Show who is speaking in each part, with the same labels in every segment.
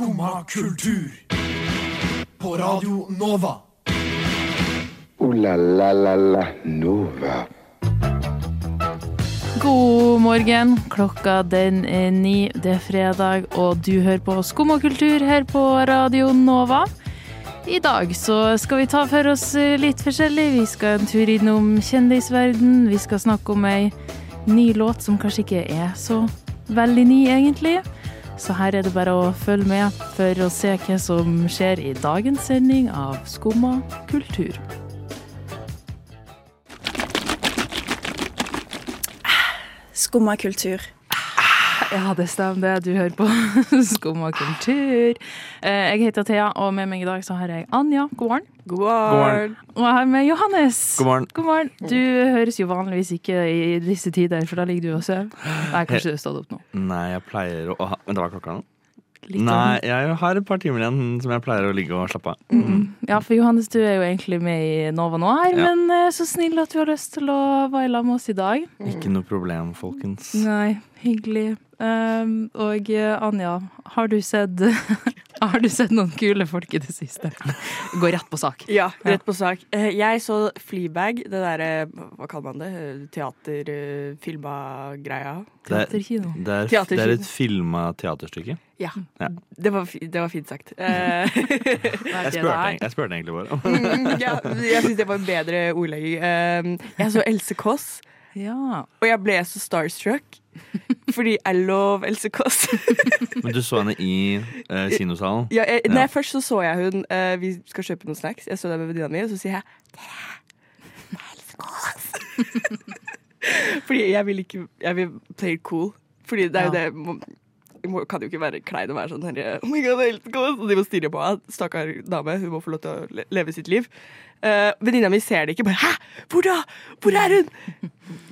Speaker 1: Skumma kultur. På Radio Nova.
Speaker 2: O-la-la-la-la Nova.
Speaker 3: God morgen. Klokka den er ni. Det er fredag, og du hører på Skum og kultur her på Radio Nova. I dag så skal vi ta for oss litt forskjellig. Vi skal en tur innom kjendisverden. Vi skal snakke om ei ny låt som kanskje ikke er så veldig ny, egentlig. Så her er det bare å følge med for å se hva som skjer i dagens sending av Skumma kultur.
Speaker 4: Skumma kultur.
Speaker 3: Ja, det stemmer det. Du hører på Skum og kultur. Eh, Jeg heter Thea, og med meg i dag så har jeg Anja. God morgen.
Speaker 4: God
Speaker 5: morgen.
Speaker 3: Og jeg har med Johannes.
Speaker 5: God morgen.
Speaker 3: God morgen. Du høres jo vanligvis ikke i disse tider, for da ligger du og sover. Nei, kanskje du har stått opp nå.
Speaker 5: Nei, jeg pleier å ha Men det var klokka nå?
Speaker 3: Litt
Speaker 5: Nei, jeg har et par timer igjen som jeg pleier å ligge og slappe av.
Speaker 3: Mm. Ja, for Johannes, du er jo egentlig med i Nova Noir,
Speaker 5: Ja.
Speaker 3: men eh, så snill at du har lyst til å være sammen med oss i dag.
Speaker 5: Ikke noe problem, folkens.
Speaker 3: Nei, hyggelig. Um, og eh, Anja, har du sett Har du sett noen kule folk i det siste? Gå rett på sak.
Speaker 4: Ja, rett på sak. Eh, Jeg så Fleabag, det derre Hva kaller man det? Teaterfilma-greia. Teaterkino.
Speaker 5: Det er,
Speaker 3: Teaterkino.
Speaker 5: det er, det er et filma teaterstykke.
Speaker 4: Ja.
Speaker 5: Ja.
Speaker 4: Det, var, det var fint sagt. Eh,
Speaker 5: Jeg spurte, egentlig- jeg spurte egentlig bare.
Speaker 4: mm, ja, jeg syns det var en bedre ordlegging. Eh, Jeg så Else Kåss,
Speaker 3: Ja.
Speaker 4: og jeg ble så starstruck. Fordi I love Else Kåss.
Speaker 5: Men du så henne i uh, kinosalen?
Speaker 4: Ja, jeg,
Speaker 5: Ja.
Speaker 4: nei, først så så jeg hun uh, Vi skal kjøpe noen snacks. Jeg så det med venninna mi, og så sier jeg Det Else Kåss. Fordi jeg vil ikke Jeg vil play it cool. Fordi det er jo
Speaker 3: Ja.
Speaker 4: det må, må, kan jo ikke være klein og være sånn herre Oh my god, Else Kåss! Og de må stirre på henne. Stakkar dame. Hun må få lov til å leve sitt liv. Uh, venninna mi ser det ikke. Bare 'hæ, hvor da? Hvor er hun?'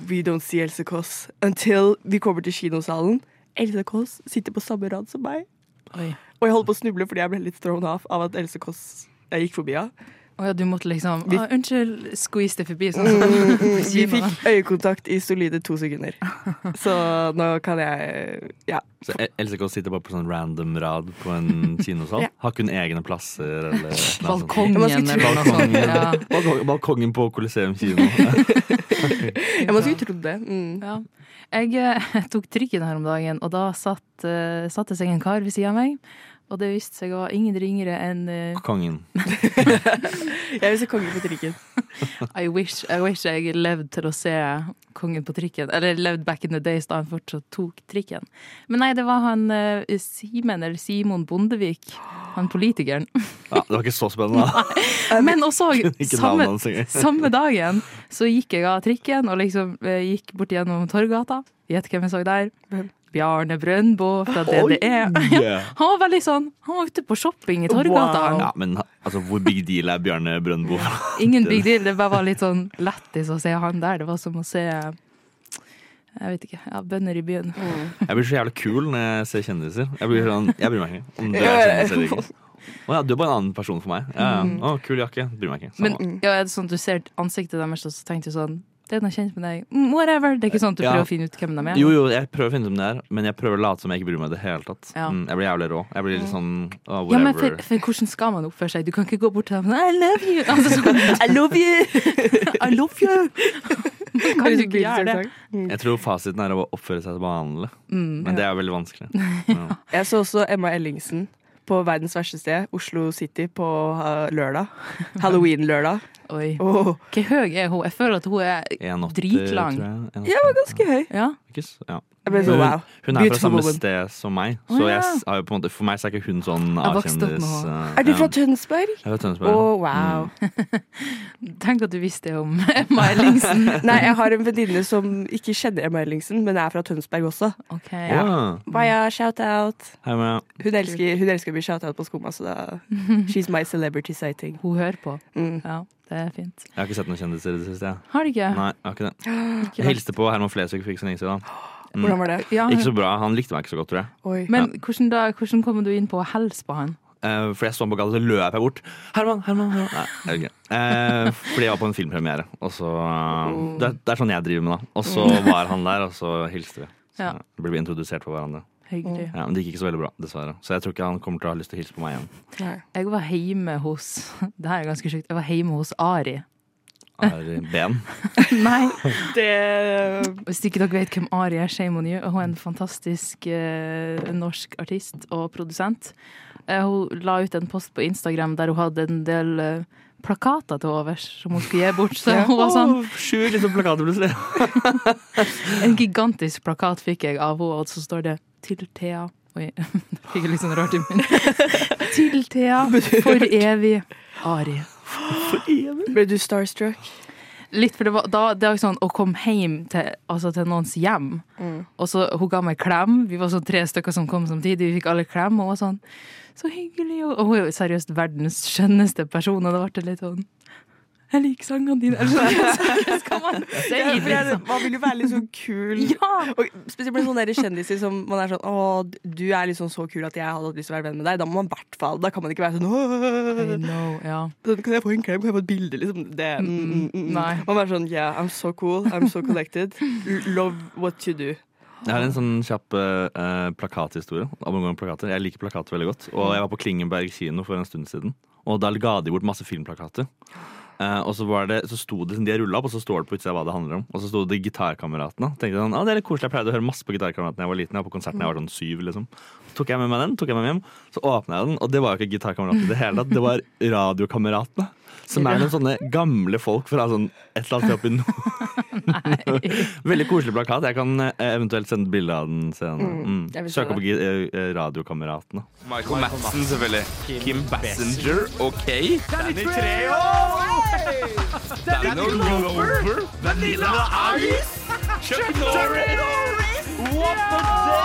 Speaker 4: We don't see Else Kåss until vi kommer til kinosalen. Else Kåss sitter på samme rad som meg.
Speaker 3: Oi.
Speaker 4: Og jeg holdt på å snuble fordi jeg ble litt thrown off av at Else Kåss jeg gikk forbi henne.
Speaker 3: Å ja, du måtte liksom
Speaker 4: Vi-
Speaker 3: ah, Unnskyld, squeeze det forbi. Sånn.
Speaker 4: Vi fikk øyekontakt i solide to sekunder. Så nå kan jeg Ja.
Speaker 5: Så Else Kåss sitter bare på sånn random rad på en kinosal?
Speaker 4: Ja.
Speaker 5: Har kun egne plasser eller?
Speaker 3: Balkongen eller noe sånt. Ja.
Speaker 5: Balkongen på Coliseum kino.
Speaker 4: Jeg må skulle trodd det. Mm.
Speaker 3: Ja. Jeg eh, tok trikken her om dagen, og da satt, eh, satte seg en kar ved siden av meg. Og det viste seg å være ingen ringere enn uh...
Speaker 5: Kongen.
Speaker 4: Jeg vil se kongen på trikken.
Speaker 3: I wish, I wish jeg levde til å se kongen på trikken. Eller levde back in the days da han fortsatt tok trikken. Men nei, det var han uh, Simen, eller Simon Bondevik. Han politikeren.
Speaker 5: Ja, det var ikke så spennende. da.
Speaker 3: Men også samme, samme dagen så gikk jeg av trikken og liksom uh, gikk bort gjennom Torgata. Gjett hvem jeg så der?
Speaker 4: Hvem?
Speaker 3: Bjarne Brøndbo fra DDE.
Speaker 5: Yeah.
Speaker 3: Han var veldig sånn Han var ute på shopping i Torgata.
Speaker 4: Wow.
Speaker 5: Ja, men altså, hvor big deal er Bjarne Brøndbo?
Speaker 3: Ingen big deal. Det bare var litt sånn lættis å se han der. Det var som å se jeg vet ikke. ja, Bønder i byen.
Speaker 5: Jeg blir så jævlig kul når jeg ser kjendiser. Jeg blir sånn, jeg bryr meg ikke om du er kjendis eller ikke. Å ja, du er bare en annen person for meg. Ja, ja. Å, kul jakke. Bryr meg ikke.
Speaker 3: Men ja, er det sånn at du ser ansiktet deres og så tenker du sånn Det er noe kjent med deg. Mm, Whatever. Det er ikke sånn at du
Speaker 5: Ja.
Speaker 3: prøver å finne ut hvem de er.
Speaker 5: Jo, jo, jeg prøver å finne ut hvem det er, men jeg prøver å late som jeg ikke bryr meg i det hele tatt.
Speaker 3: Ja.
Speaker 5: Mm, jeg blir jævlig rå. Jeg blir litt sånn å,
Speaker 3: Ja, men for, for hvordan skal man oppføre seg? Du kan ikke gå bort til dem og I love you! Altså, sånn,
Speaker 4: I love you!
Speaker 3: I love you! Man kan ikke gjøre det.
Speaker 5: Jeg tror fasiten er å oppføre seg vanlig,
Speaker 3: Mm.
Speaker 5: men det er veldig vanskelig. Ja.
Speaker 4: Jeg så også Emma Ellingsen på verdens verste sted, Oslo City, på uh, lørdag. Halloween-lørdag.
Speaker 3: Oi.
Speaker 4: Oh.
Speaker 3: Hvor høy er hun? Jeg føler at hun er
Speaker 5: 1,80,
Speaker 3: Dritlang.
Speaker 5: Ja, jeg. 1,80.
Speaker 4: Jeg var ganske høy.
Speaker 3: Ja.
Speaker 5: Ja.
Speaker 4: Jeg ble så
Speaker 5: Hun-
Speaker 4: wow.
Speaker 5: Hun er fra samme
Speaker 4: woman.
Speaker 5: sted som meg,
Speaker 3: så
Speaker 5: så
Speaker 3: ja.
Speaker 5: jeg måte, for meg så er ikke hun sånn avkjendis.
Speaker 3: henne.
Speaker 5: eh,
Speaker 4: Er du fra. Tønsberg?
Speaker 5: Jeg er fra Tønsberg. Oh,
Speaker 4: wow.
Speaker 3: Tenk at du visste om Emma Ellingsen.
Speaker 4: Nei, jeg har en venninne som ikke kjenner Emma Ellingsen, men er fra Tønsberg også.
Speaker 3: Ok.
Speaker 5: Ja.
Speaker 4: Baja, shout-out. Hun elsker, hun elsker å bli shout-out på Skumma, så da She's my celebrity sighting.
Speaker 3: Hun hører på.
Speaker 4: Mm.
Speaker 3: Ja, det er fint.
Speaker 5: Jeg har ikke sett noen kjendiser i det siste.
Speaker 3: Har du ikke?
Speaker 5: Nei, jeg har ikke det.
Speaker 3: Ikke
Speaker 5: Jeg hilste på Herman Flesvig for ikke så lenge siden. Mm.
Speaker 4: Hvordan var det?
Speaker 3: Ja,
Speaker 5: Ikke så bra. Han likte meg ikke så godt, tror jeg.
Speaker 4: Oi.
Speaker 3: Men hvordan, da, hvordan kommer du inn på å hilse på han?
Speaker 5: Eh, for jeg så han på gata, så løp jeg bort. Herman, Herman, Herman. Nei, vet ikke. Eh, fordi jeg var på en filmpremiere. Og så, det, er- det er sånn jeg driver med, da. Og så var han der, og så hilste vi. Så
Speaker 3: Ja.
Speaker 5: ble vi introdusert for hverandre.
Speaker 3: Hyggelig.
Speaker 5: Ja, men det gikk ikke så veldig bra, dessverre. Så jeg tror ikke han kommer til å ha lyst til å hilse på meg igjen.
Speaker 4: Nei.
Speaker 3: Jeg var hjemme hos Det her er ganske sjukt. Jeg var hjemme hos Ari.
Speaker 5: Er ben.
Speaker 3: Nei.
Speaker 4: Det
Speaker 3: Hvis ikke dere vet hvem Ari er, shame on you. Hun er en fantastisk eh, norsk artist og produsent. Eh, hun la ut en post på Instagram der hun hadde en del eh, plakater til overs som hun skulle gi bort. Så hun var sånn
Speaker 5: Åh, Sju liksom plakater plutselig.
Speaker 3: En gigantisk plakat fikk jeg av henne, og så står det 'Til Thea'. Oi, fikk jeg litt sånn rart i munnen. Til Thea, for evig. Ari.
Speaker 4: Ble du starstruck?
Speaker 3: Litt, for det var, da, det var sånn å komme hjem til, altså til noens hjem, og så hun ga meg klem. Vi var sånn tre stykker som kom samtidig, vi fikk alle klem, og hun var sånn så hyggelig. Og, og hun er jo seriøst verdens skjønneste person, og det ble litt sånn Jeg liker sangene dine. Eller sånn, man?
Speaker 4: Ja, er-
Speaker 3: liksom?
Speaker 4: Man vil jo være litt sånn kul.
Speaker 3: Ja!
Speaker 4: Og spesielt med sånne kjendiser som man er sånn Å, du er liksom så kul at jeg hadde hatt lyst til å være venn med deg. Da må man i hvert fall Da kan man ikke være sånn
Speaker 3: I
Speaker 4: Åh,
Speaker 3: know, ja.
Speaker 4: sånn, Kan jeg få en klem? Kan jeg få et bilde? Liksom. Det, mm, mm, mm, mm.
Speaker 3: Nei.
Speaker 4: Man er sånn Yeah, I'm so cool. I'm so collected. Love what you do.
Speaker 5: Jeg har en sånn kjapp eh, plakathistorie. Plakater. Jeg liker plakater veldig godt. Og jeg var på Klingenberg kino for en stund siden. Og da ga de bort masse filmplakater. Eh, og så, var det, så sto det, De rulla opp, og så står det på utsida hva det handler om. Og så sto det Gitarkameratene. Tenkte sånn, ah, det er litt koselig, Jeg pleide å høre masse på Gitarkameratene da jeg var liten. Jeg var på konserten jeg var sånn syv. liksom Tok jeg med meg den, tok jeg med meg hjem, så åpna jeg den, og det var jo ikke Gitarkameratene i det hele tatt. Det var Radiokameratene. Som er noen sånne gamle folk fra sånn et eller annet sted oppi nord. Veldig koselig plakat. Jeg kan eh, eventuelt sende bilde av den senere. Mm. Søk opp eh, eh, Radiokameratene.
Speaker 6: Michael Madsen, selvfølgelig. Kim Bassinger, OK. Danny Treo! Danny Glover! Vanilla Ice! Chuck Norris! What the fuck?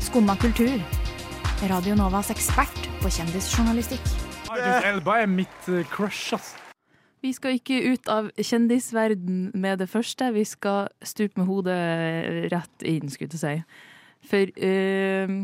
Speaker 7: Skumma kultur. Radio Novas ekspert på kjendisjournalistikk.
Speaker 8: Idris Elba er mitt eh, crush, ass.
Speaker 3: Vi skal ikke ut av kjendisverden med det første. Vi skal stupe med hodet rett inn, skulle jeg si. For eh,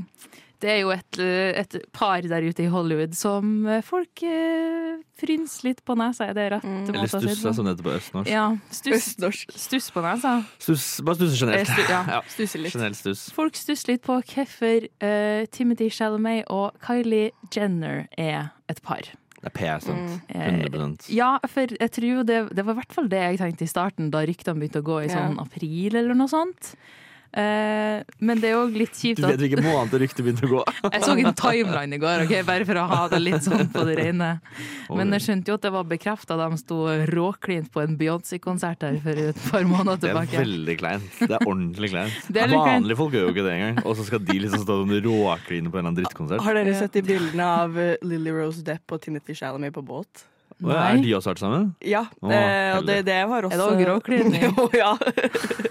Speaker 3: det er jo et, et par der ute i Hollywood som eh, folk eh, frynser litt på nesa. Er det rett?
Speaker 5: Eller
Speaker 3: måte å si det
Speaker 5: stuss,
Speaker 3: på?
Speaker 5: som det heter på østnorsk.
Speaker 3: Ja, stuss,
Speaker 4: Østnorsk.
Speaker 3: stuss på nesa.
Speaker 5: Stuss, bare stusse generelt.
Speaker 3: Eh, stu- ja.
Speaker 5: Ja,
Speaker 4: Stusser litt.
Speaker 5: generelt stuss.
Speaker 3: Folk stusser litt på hvorfor uh, Timothy Chalamet og Kylie Jenner er et par.
Speaker 5: Det er
Speaker 3: p-sant.
Speaker 5: 100
Speaker 3: Ja, for jeg tror jo det, det var i hvert fall det jeg tenkte i starten, da ryktene begynte å gå i
Speaker 4: Ja.
Speaker 3: sånn april eller noe sånt. Eh, men det er òg litt kjipt Du
Speaker 5: vet
Speaker 3: at
Speaker 5: hvilken måned ryktet begynte å gå.
Speaker 3: Jeg så en timeline i går, okay, bare for å ha det litt sånn på det rene. Men jeg skjønte jo at det var bekrefta de sto råklint på en Beyoncé-konsert her for et par måneder tilbake.
Speaker 5: Det er veldig kleint. Det er ordentlig kleint.
Speaker 3: Det er.
Speaker 5: Vanlige folk gjør jo ikke det engang. Og så skal de liksom stå sånn råkline på en eller annen drittkonsert.
Speaker 4: Har dere sett de bildene av eh, Lily Rose Depp og Timothy Chalamet på båt?
Speaker 5: Og er de også vært sammen?
Speaker 4: Ja,
Speaker 5: Åh,
Speaker 4: eh, og det, det var også
Speaker 3: Er det også gråklining?
Speaker 4: Jo, ja.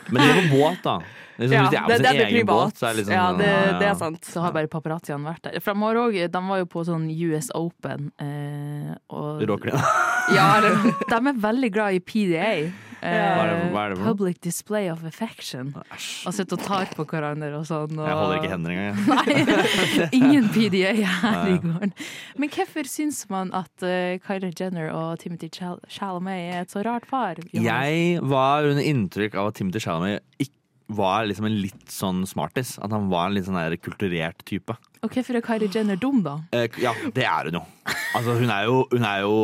Speaker 5: Men det er på båt, da. Liksom,
Speaker 4: ja
Speaker 5: hvis de er på sin egen
Speaker 4: privat.
Speaker 5: båt, så er det liksom
Speaker 4: ja, det,
Speaker 5: ja, ja.
Speaker 4: det er sant.
Speaker 3: Så har bare paparazziene vært der. For de, har også, de var jo på sånn US Open. Eh, og,
Speaker 5: Råkline.
Speaker 3: Ja, de er veldig glad i PDA. Eh,
Speaker 5: Hva er det-?
Speaker 3: Public Display of Affection.
Speaker 5: Æsj.
Speaker 3: Og sitter og tar på hverandre og sånn. Og...
Speaker 5: Jeg holder ikke hender engang. jeg.
Speaker 3: Ingen PDA her
Speaker 5: Nei.
Speaker 3: i gården. Men hvorfor syns man at uh, Kylie Jenner og Timothy Chalamet er et så rart par?
Speaker 5: Jeg var under inntrykk av at Timothy Chalamet ikke var liksom en litt sånn smartis. At han var en litt sånn der kulturert type.
Speaker 3: Og hvorfor er Kylie Jenner dum, da?
Speaker 5: Eh, ja, det er hun jo. Altså, hun er jo, hun er jo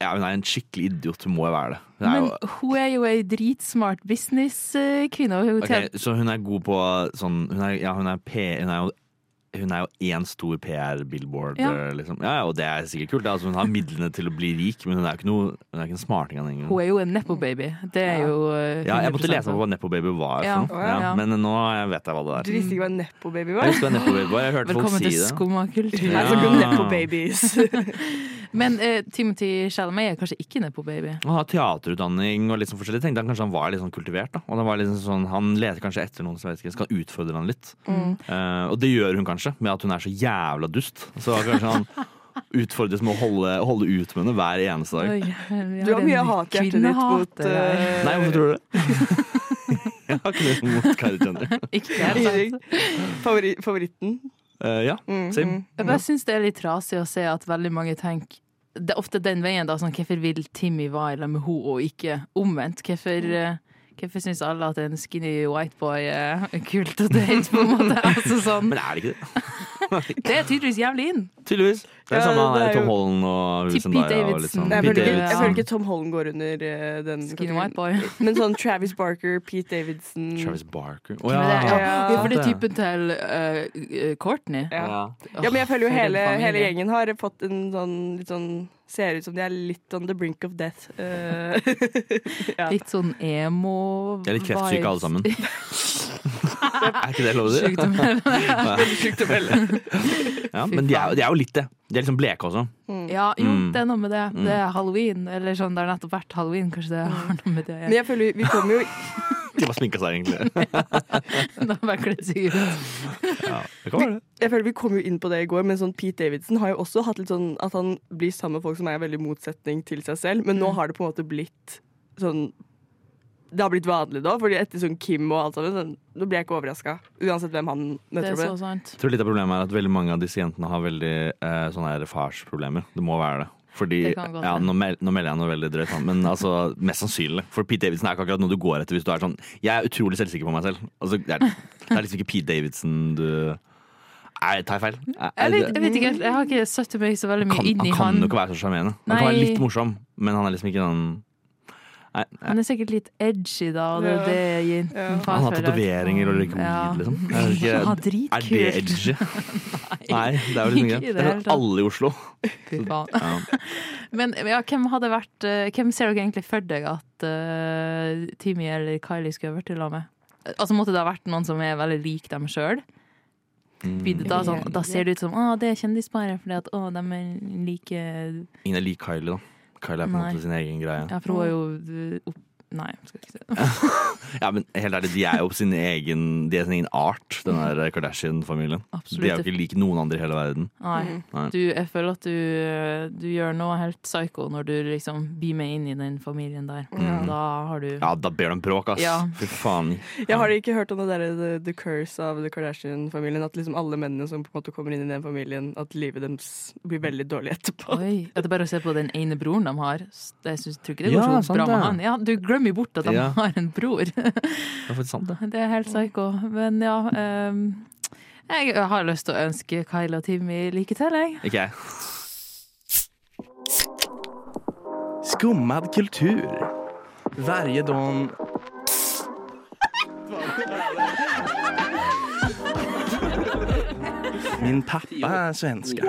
Speaker 5: ja, hun er en skikkelig idiot. Hun må jo være det. Er
Speaker 3: Men
Speaker 5: jo,
Speaker 3: hun er jo ei dritsmart businesskvinne. Okay,
Speaker 5: Ok, så hun er god på sånn Hun er, ja, hun er, P, hun er jo hun er jo én stor PR-billboard.
Speaker 3: Ja.
Speaker 5: eh, Liksom. Ja, ja, og det er sikkert kult. Altså, hun har midlene til å bli rik, men hun er jo ikke noe Hun er ikke en smarting. av den.
Speaker 3: Hun er jo en nepo-baby. Det er jo uh,
Speaker 5: Ja, jeg måtte lese på hva Nepo Baby var.
Speaker 3: Ja. Ja,
Speaker 5: men nå vet jeg hva det er.
Speaker 4: Du visste ikke hva Nepo Baby
Speaker 5: Jeg
Speaker 4: var?
Speaker 5: husker hva Nepo Baby var. Jeg hørte folk si det.
Speaker 3: Velkommen
Speaker 4: til skummakultur.
Speaker 5: Ja.
Speaker 4: kom Nepo Babies.
Speaker 3: Men eh, Timothy Chalamet er kanskje ikke nepo-baby.
Speaker 5: Han har teaterutdanning og litt sånn forskjellig. Tenkte han kanskje han var litt sånn kultivert. da Og var liksom sånn, Han leter kanskje etter noen som jeg vet ikke, skal utfordre han litt. Eh, og det gjør hun kanskje, med at hun er så jævla dust. Så kanskje han utfordres med å holde, holde ut med henne hver eneste dag.
Speaker 3: Oi,
Speaker 4: Du har mye
Speaker 3: en
Speaker 4: hat hjertet ditt mot uh...
Speaker 5: Nei, hvorfor tror du det? jeg har ikke noe mot Kari Jenner.
Speaker 3: Ikke det sant.
Speaker 4: Favori favoritten?
Speaker 5: Uh, ja,
Speaker 4: Mm,
Speaker 5: same.
Speaker 4: mm.
Speaker 3: Jeg bare syns det er litt trasig å se at veldig mange tenker Det er ofte den veien, da. Sånn, hvorfor vil Timmy være sammen med henne og ikke omvendt? Hvorfor, eh, Hvorfor syns alle at en skinny white boy er kult å date, på en måte? Altså sånn.
Speaker 5: Men er det ikke det?
Speaker 3: Det er tydeligvis jævlig inn.
Speaker 5: Tydeligvis. Det er
Speaker 4: Ja,
Speaker 5: samme
Speaker 4: det er
Speaker 5: Tom Holland og Zendaya
Speaker 3: Pete. Davidson.
Speaker 4: Jeg
Speaker 5: Pete
Speaker 4: føler, ikke, jeg føler ikke Tom Holland går under uh, den
Speaker 3: Skinny white boy.
Speaker 4: Men sånn Travis Barker, Pete Davidson
Speaker 5: Travis Barker.
Speaker 3: Oh, det,
Speaker 5: ja.
Speaker 3: ja.
Speaker 4: Ja.
Speaker 3: ja, for det er typen til uh, Courtney.
Speaker 4: Ja. Men jeg føler jo hele, hele gjengen har fått en sånn litt sånn Ser ut som de er litt on the brink of death. Uh, ja.
Speaker 3: Litt sånn emo
Speaker 5: De er litt kreftsyke alle sammen. er ikke det lov å si?
Speaker 3: Sjukt å melde.
Speaker 4: Sjukt å melde.
Speaker 5: Ja, men de er, de er jo litt det. De er liksom bleke også.
Speaker 3: Ja, jo,
Speaker 5: Mm.
Speaker 3: det er noe med det.
Speaker 5: Mm.
Speaker 3: Det er halloween, eller sånn, det har nettopp vært halloween. Kanskje det har noe med det å
Speaker 4: Men jeg føler vi kommer jo
Speaker 5: De bare sminka seg, egentlig.
Speaker 3: De har bare kledd seg ut.
Speaker 5: Ja, det kan være det.
Speaker 4: Jeg føler Vi kom jo inn på det i går, men sånn Pete Davidson har jo også hatt litt sånn at han blir sammen med folk som er veldig motsetning til seg selv, men nå
Speaker 3: Mm.
Speaker 4: har det på en måte blitt sånn Det har blitt vanlig da, fordi etter sånn Kim og alt sammen, sånn, nå blir jeg ikke overraska. Uansett hvem han
Speaker 3: Det
Speaker 4: møter
Speaker 3: er
Speaker 4: opp med.
Speaker 5: Jeg tror litt av problemet er at veldig mange av disse jentene har veldig eh, sånne her farsproblemer. Det må være det. Fordi,
Speaker 3: Det godt
Speaker 5: ja, nå, mel nå melder jeg noe veldig drøyt, men altså, mest sannsynlig. For Pete Davidson er ikke akkurat noe du går etter hvis du er sånn Jeg er utrolig selvsikker på meg selv. Altså, det, er, det er liksom ikke Pete Davidson du Nei, tar jeg feil? Er- er
Speaker 3: Jeg vet, jeg vet ikke, jeg har ikke satt meg så veldig mye
Speaker 5: kan,
Speaker 3: inn i
Speaker 5: han
Speaker 3: Han kan
Speaker 5: jo ikke være så sjarmerende. Han kan være litt morsom, men han er liksom ikke sånn Nei, nei.
Speaker 3: Han er sikkert litt edgy, da, og det er
Speaker 4: Ja.
Speaker 3: det jenten
Speaker 4: Ja.
Speaker 5: Han har tatoveringer og røyker
Speaker 3: Ja.
Speaker 5: weed, liksom. Er, ikke,
Speaker 3: Ja,
Speaker 5: er det edgy? Nei, det er jo liksom
Speaker 3: Ikke det
Speaker 5: det. er. Alle i Oslo.
Speaker 3: Fy faen.
Speaker 5: Ja.
Speaker 3: Men ja, hvem hadde vært eh, Hvem ser dere egentlig for deg at uh, Timmy eller Kylie skulle ha vært i lag med? Altså Måtte det ha vært noen som er veldig lik dem sjøl?
Speaker 5: Mm.
Speaker 3: Da, sånn, da ser det ut som å, det er kjendisparet fordi at å, de er like
Speaker 5: Ingen er lik Kylie, da. Kylie er på en måte sin egen greie.
Speaker 3: Ja, for hun er jo eh, opp... Nei, skal ikke si det.
Speaker 5: Ja, men helt ærlig, De er jo sin egen De er sin egen art, den der Kardashian-familien. De er jo ikke lik noen andre i hele verden.
Speaker 3: Nei.
Speaker 5: Nei.
Speaker 3: Du, jeg føler at du, du gjør noe helt psycho når du liksom blir med inn i den familien der.
Speaker 5: Mm.
Speaker 3: Da har du
Speaker 5: Ja, da ber de bråk, ass.
Speaker 3: Ja.
Speaker 5: Fy faen.
Speaker 4: Jeg har ikke hørt om det der, the, the curse av the Kardashian-familien. At liksom alle mennene som på en måte kommer inn i den familien, at livet deres blir veldig dårlig etterpå.
Speaker 3: Oi, Det er bare å se på den ene broren de har. Jeg synes, tror ikke det går
Speaker 5: Ja,
Speaker 3: så bra med han. Ja, du glemmer bort at de
Speaker 5: Ja.
Speaker 3: har en bror.
Speaker 5: Det er sant, det.
Speaker 3: Det er helt psycho. Men ja Um, Jeg har lyst til å ønske Kyle og Timmy lykke til, jeg.
Speaker 5: Ikke jeg.
Speaker 9: Skummad kultur. Varje dag... Min pappa er svenske.